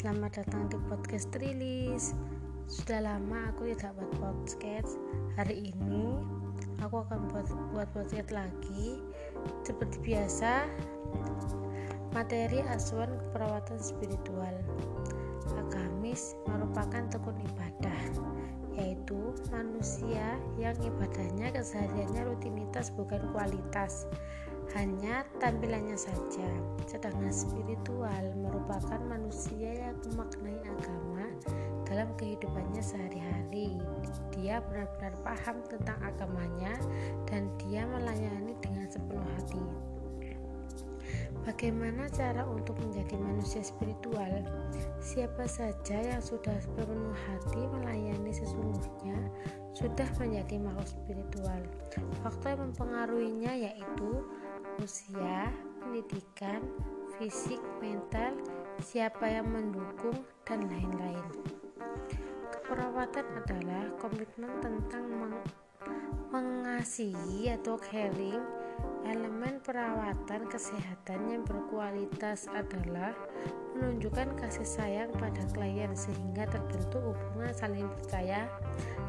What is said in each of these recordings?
Selamat datang di podcast Trilis. Sudah lama aku tidak buat podcast. Hari ini aku akan buat buat podcast lagi. Seperti biasa, materi asuhan keperawatan spiritual. Agamis merupakan tekun ibadah, yaitu manusia yang ibadahnya kesehariannya rutinitas bukan kualitas hanya tampilannya saja. Sedangkan spiritual merupakan manusia yang memaknai agama dalam kehidupannya sehari-hari. Dia benar-benar paham tentang agamanya dan dia melayani dengan sepenuh hati. Bagaimana cara untuk menjadi manusia spiritual? Siapa saja yang sudah sepenuh hati melayani sesungguhnya sudah menjadi makhluk spiritual. Faktor yang mempengaruhinya yaitu usia, pendidikan, fisik, mental, siapa yang mendukung, dan lain-lain. Keperawatan adalah komitmen tentang meng mengasihi atau caring. Elemen perawatan kesehatan yang berkualitas adalah menunjukkan kasih sayang pada klien sehingga terbentuk hubungan saling percaya.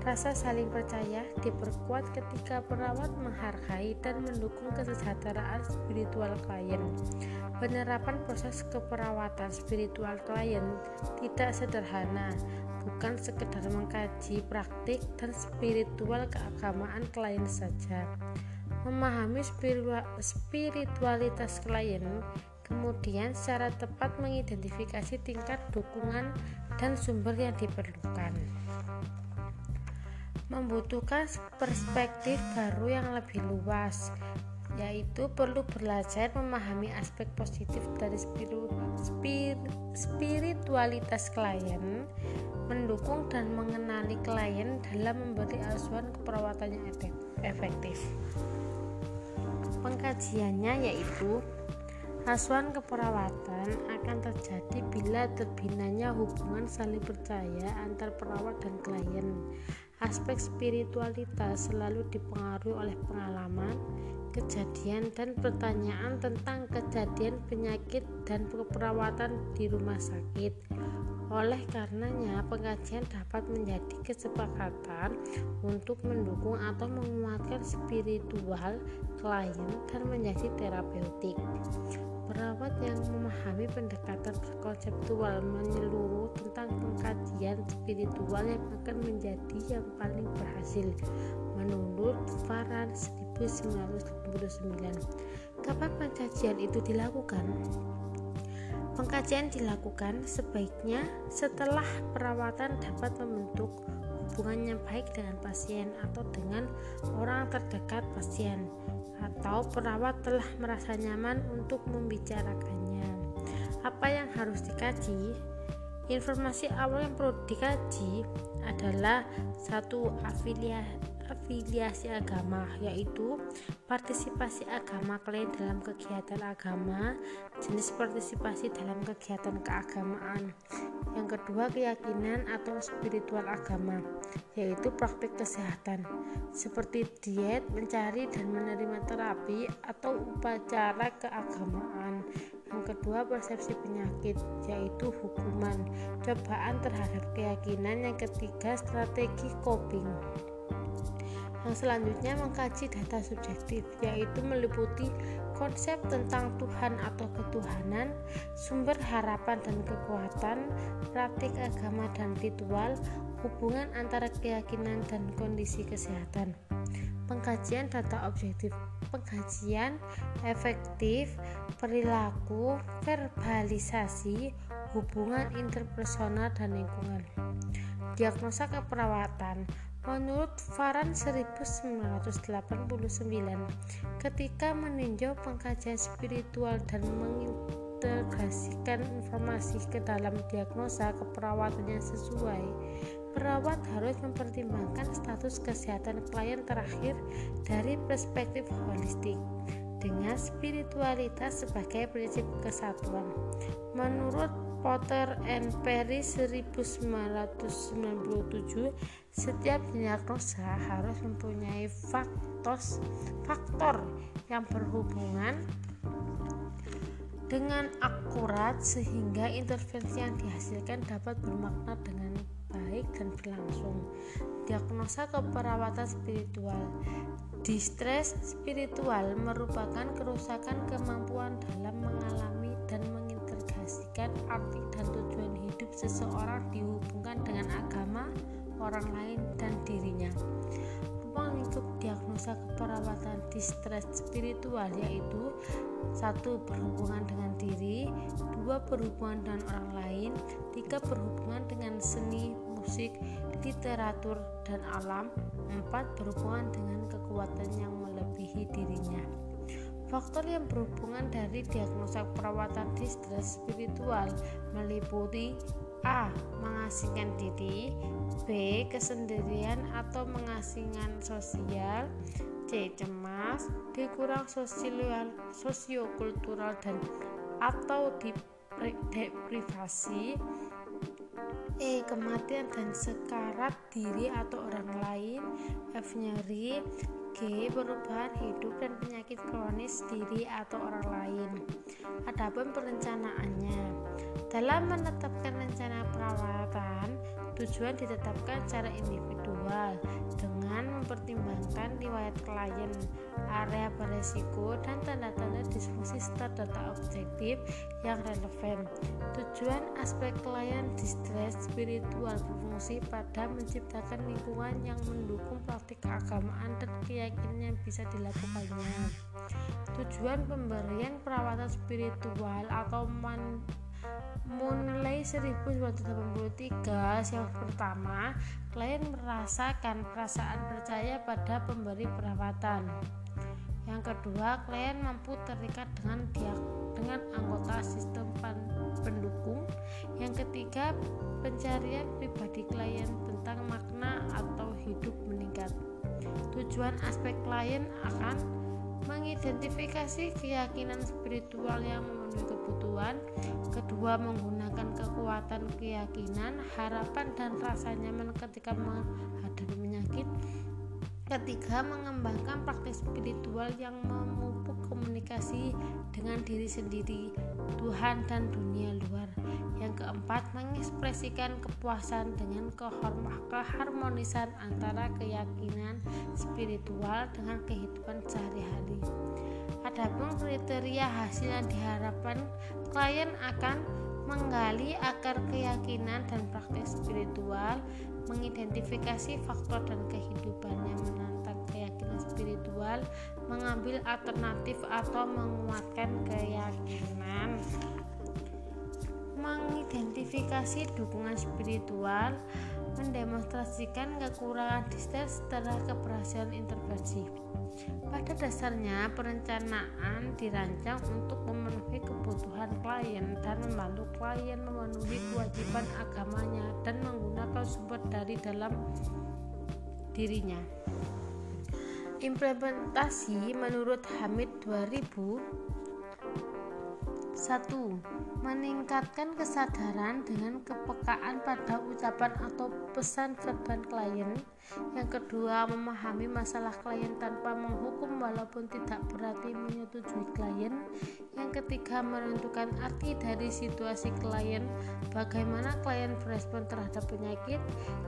Rasa saling percaya diperkuat ketika perawat menghargai dan mendukung kesejahteraan spiritual klien. Penerapan proses keperawatan spiritual klien tidak sederhana, bukan sekedar mengkaji praktik dan spiritual keagamaan klien saja. Memahami spiritualitas klien kemudian secara tepat mengidentifikasi tingkat dukungan dan sumber yang diperlukan. Membutuhkan perspektif baru yang lebih luas, yaitu perlu belajar memahami aspek positif dari spiritualitas klien, mendukung dan mengenali klien dalam memberi asuhan keperawatan yang efektif. Pengkajiannya yaitu Asuhan keperawatan akan terjadi bila terbinanya hubungan saling percaya antar perawat dan klien. Aspek spiritualitas selalu dipengaruhi oleh pengalaman, kejadian, dan pertanyaan tentang kejadian penyakit dan keperawatan di rumah sakit. Oleh karenanya, pengkajian dapat menjadi kesepakatan untuk mendukung atau menguatkan spiritual klien dan menjadi terapeutik. Perawat yang memahami pendekatan konseptual menyeluruh tentang pengkajian spiritual yang akan menjadi yang paling berhasil menurut Farhan 1999. Kapan pengkajian itu dilakukan? Pengkajian dilakukan sebaiknya setelah perawatan dapat membentuk hubungan yang baik dengan pasien atau dengan orang terdekat pasien atau perawat telah merasa nyaman untuk membicarakannya. Apa yang harus dikaji? Informasi awal yang perlu dikaji adalah satu afiliasi afiliasi agama yaitu partisipasi agama klien dalam kegiatan agama jenis partisipasi dalam kegiatan keagamaan. Yang kedua keyakinan atau spiritual agama yaitu praktik kesehatan. Seperti diet mencari dan menerima terapi atau upacara keagamaan. Yang kedua persepsi penyakit yaitu hukuman. Cobaan terhadap keyakinan. Yang ketiga strategi coping selanjutnya mengkaji data subjektif, yaitu meliputi konsep tentang Tuhan atau ketuhanan, sumber harapan dan kekuatan, praktik agama dan ritual, hubungan antara keyakinan dan kondisi kesehatan. Pengkajian data objektif, pengkajian efektif, perilaku, verbalisasi, hubungan interpersonal dan lingkungan. Diagnosa keperawatan Menurut Farhan 1989, ketika meninjau pengkajian spiritual dan mengintegrasikan informasi ke dalam diagnosa keperawatan yang sesuai, perawat harus mempertimbangkan status kesehatan klien terakhir dari perspektif holistik dengan spiritualitas sebagai prinsip kesatuan. Menurut Potter and Perry 1997 setiap diagnosa harus mempunyai faktos, faktor yang berhubungan dengan akurat sehingga intervensi yang dihasilkan dapat bermakna dengan baik dan berlangsung. Diagnosa keperawatan spiritual. Distres spiritual merupakan kerusakan kemampuan dalam mengalami dan mengintegrasikan arti dan tujuan hidup seseorang dihubungkan dengan agama, orang lain, dan dirinya. Ruang lingkup diagnosa keperawatan distres spiritual yaitu satu berhubungan dengan diri dua berhubungan dengan orang lain tiga berhubungan dengan seni musik literatur dan alam empat berhubungan dengan kekuatan yang melebihi dirinya Faktor yang berhubungan dari diagnosa perawatan distres spiritual meliputi A. Mengasingkan diri B. Kesendirian atau mengasingkan sosial C. Cemas D. Kurang sosial, sosiokultural dan atau deprivasi E. Kematian dan sekarat diri atau orang lain F. Nyeri G. Perubahan hidup dan penyakit kronis diri atau orang lain Adapun perencanaannya dalam menetapkan rencana tujuan ditetapkan secara individual dengan mempertimbangkan riwayat klien, area beresiko, dan tanda-tanda disfungsi serta data objektif yang relevan. Tujuan aspek klien distress spiritual berfungsi pada menciptakan lingkungan yang mendukung praktik keagamaan dan keyakinan yang bisa dilakukannya. Tujuan pemberian perawatan spiritual atau mulai 1983 yang pertama klien merasakan perasaan percaya pada pemberi perawatan. Yang kedua klien mampu terikat dengan dia dengan anggota sistem pendukung. Yang ketiga pencarian pribadi klien tentang makna atau hidup meningkat. Tujuan aspek klien akan mengidentifikasi keyakinan spiritual yang memenuhi kebutuhan, kedua menggunakan kekuatan keyakinan, harapan dan rasa nyaman ketika menghadapi penyakit, ketiga mengembangkan praktik spiritual yang memupuk komunikasi dengan diri sendiri, Tuhan dan dunia luar. Yang keempat, mengekspresikan kepuasan dengan keharmonisan antara keyakinan spiritual dengan kehidupan sehari-hari. Adapun kriteria hasil yang diharapkan klien akan menggali akar keyakinan dan praktek spiritual, mengidentifikasi faktor dan kehidupannya menantang keyakinan spiritual, mengambil alternatif atau menguatkan keyakinan mengidentifikasi dukungan spiritual, mendemonstrasikan kekurangan distress setelah keberhasilan intervensi. Pada dasarnya, perencanaan dirancang untuk memenuhi kebutuhan klien dan membantu klien memenuhi kewajiban agamanya dan menggunakan sumber dari dalam dirinya. Implementasi menurut Hamid 2000 1. Meningkatkan kesadaran dengan kepekaan pada ucapan atau pesan verbal klien. Yang kedua, memahami masalah klien tanpa menghukum walaupun tidak berarti menyetujui klien. Yang ketiga, menentukan arti dari situasi klien, bagaimana klien berespon terhadap penyakit.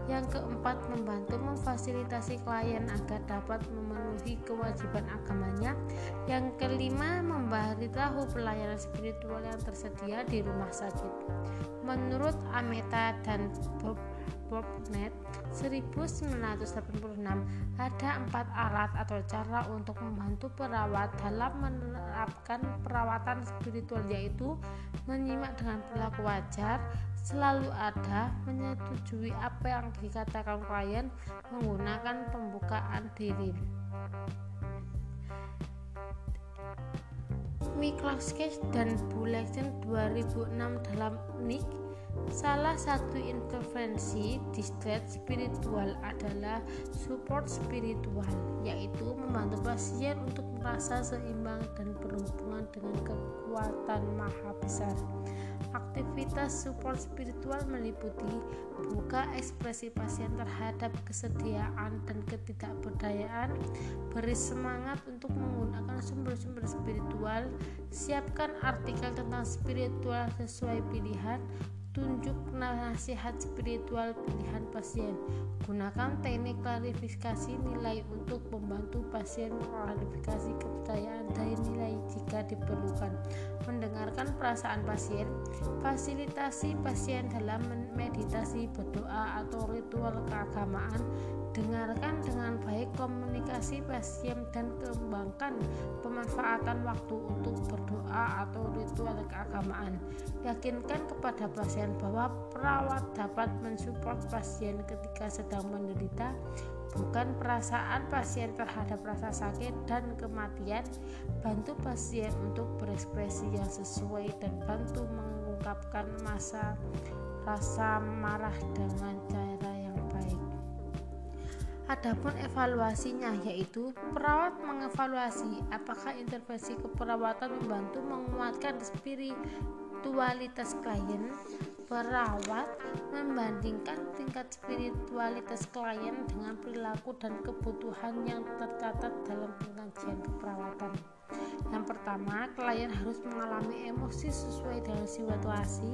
Yang keempat, membantu memfasilitasi klien agar dapat memenuhi kewajiban agamanya. Yang kelima, memberitahu pelayanan spiritual yang tersedia di rumah sakit. Menurut Ameta dan Bob Bobnet 1986 ada empat alat atau cara untuk membantu perawat dalam menerapkan perawatan spiritual yaitu menyimak dengan perilaku wajar selalu ada menyetujui apa yang dikatakan klien menggunakan pembukaan diri. Miklowski dan Bulletin 2006 dalam NIC Salah satu intervensi distress spiritual adalah support spiritual, yaitu membantu pasien untuk merasa seimbang dan berhubungan dengan kekuatan maha besar. Aktivitas support spiritual meliputi buka ekspresi pasien terhadap kesediaan dan ketidakberdayaan, beri semangat untuk menggunakan sumber-sumber spiritual, siapkan artikel tentang spiritual sesuai pilihan, tunjuk nasihat spiritual pilihan pasien. Gunakan teknik klarifikasi nilai untuk membantu pasien klarifikasi kepercayaan dari nilai jika diperlukan. Mendengarkan perasaan pasien, fasilitasi pasien dalam meditasi, berdoa atau ritual keagamaan dengarkan dengan baik komunikasi pasien dan kembangkan pemanfaatan waktu untuk berdoa atau ritual keagamaan. Yakinkan kepada pasien bahwa perawat dapat mensupport pasien ketika sedang menderita, bukan perasaan pasien terhadap rasa sakit dan kematian. Bantu pasien untuk berekspresi yang sesuai dan bantu mengungkapkan masa rasa marah dengan cara Adapun evaluasinya yaitu perawat mengevaluasi apakah intervensi keperawatan membantu menguatkan spiritualitas klien. Perawat membandingkan tingkat spiritualitas klien dengan perilaku dan kebutuhan yang tercatat dalam pengajian keperawatan. Yang pertama, klien harus mengalami emosi sesuai dengan situasi,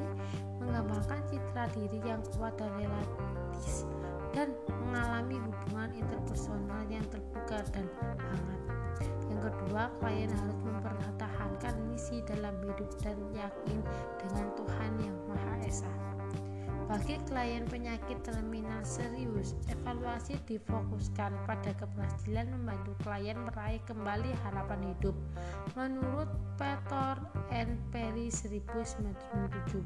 mengembangkan citra diri yang kuat dan relatif dan mengalami hubungan interpersonal yang terbuka dan hangat. Yang kedua, klien harus mempertahankan misi dalam hidup dan yakin dengan Tuhan yang Maha. Bagi klien penyakit terminal serius, evaluasi difokuskan pada keberhasilan membantu klien meraih kembali harapan hidup. Menurut Peter N. Perry 1997,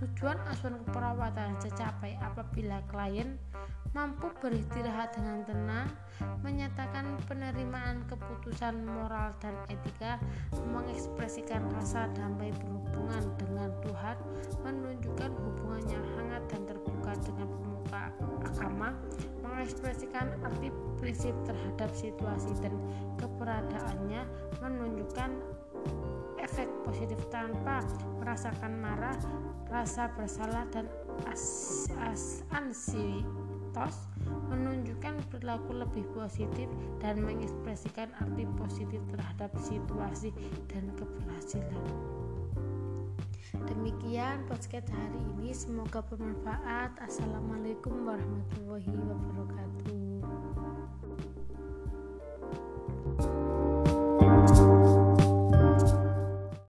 tujuan asuhan keperawatan tercapai apabila klien mampu beristirahat dengan tenang, menyatakan penerimaan keputusan moral dan etika, mengekspresikan rasa damai berhubungan dengan Tuhan, menunjukkan hubungan yang hangat dan terbuka dengan pemuka agama, mengekspresikan arti prinsip terhadap situasi dan keberadaannya, menunjukkan efek positif tanpa merasakan marah, rasa bersalah dan as, as menunjukkan perilaku lebih positif dan mengekspresikan arti positif terhadap situasi dan keberhasilan. Demikian podcast hari ini, semoga bermanfaat. Assalamualaikum warahmatullahi wabarakatuh.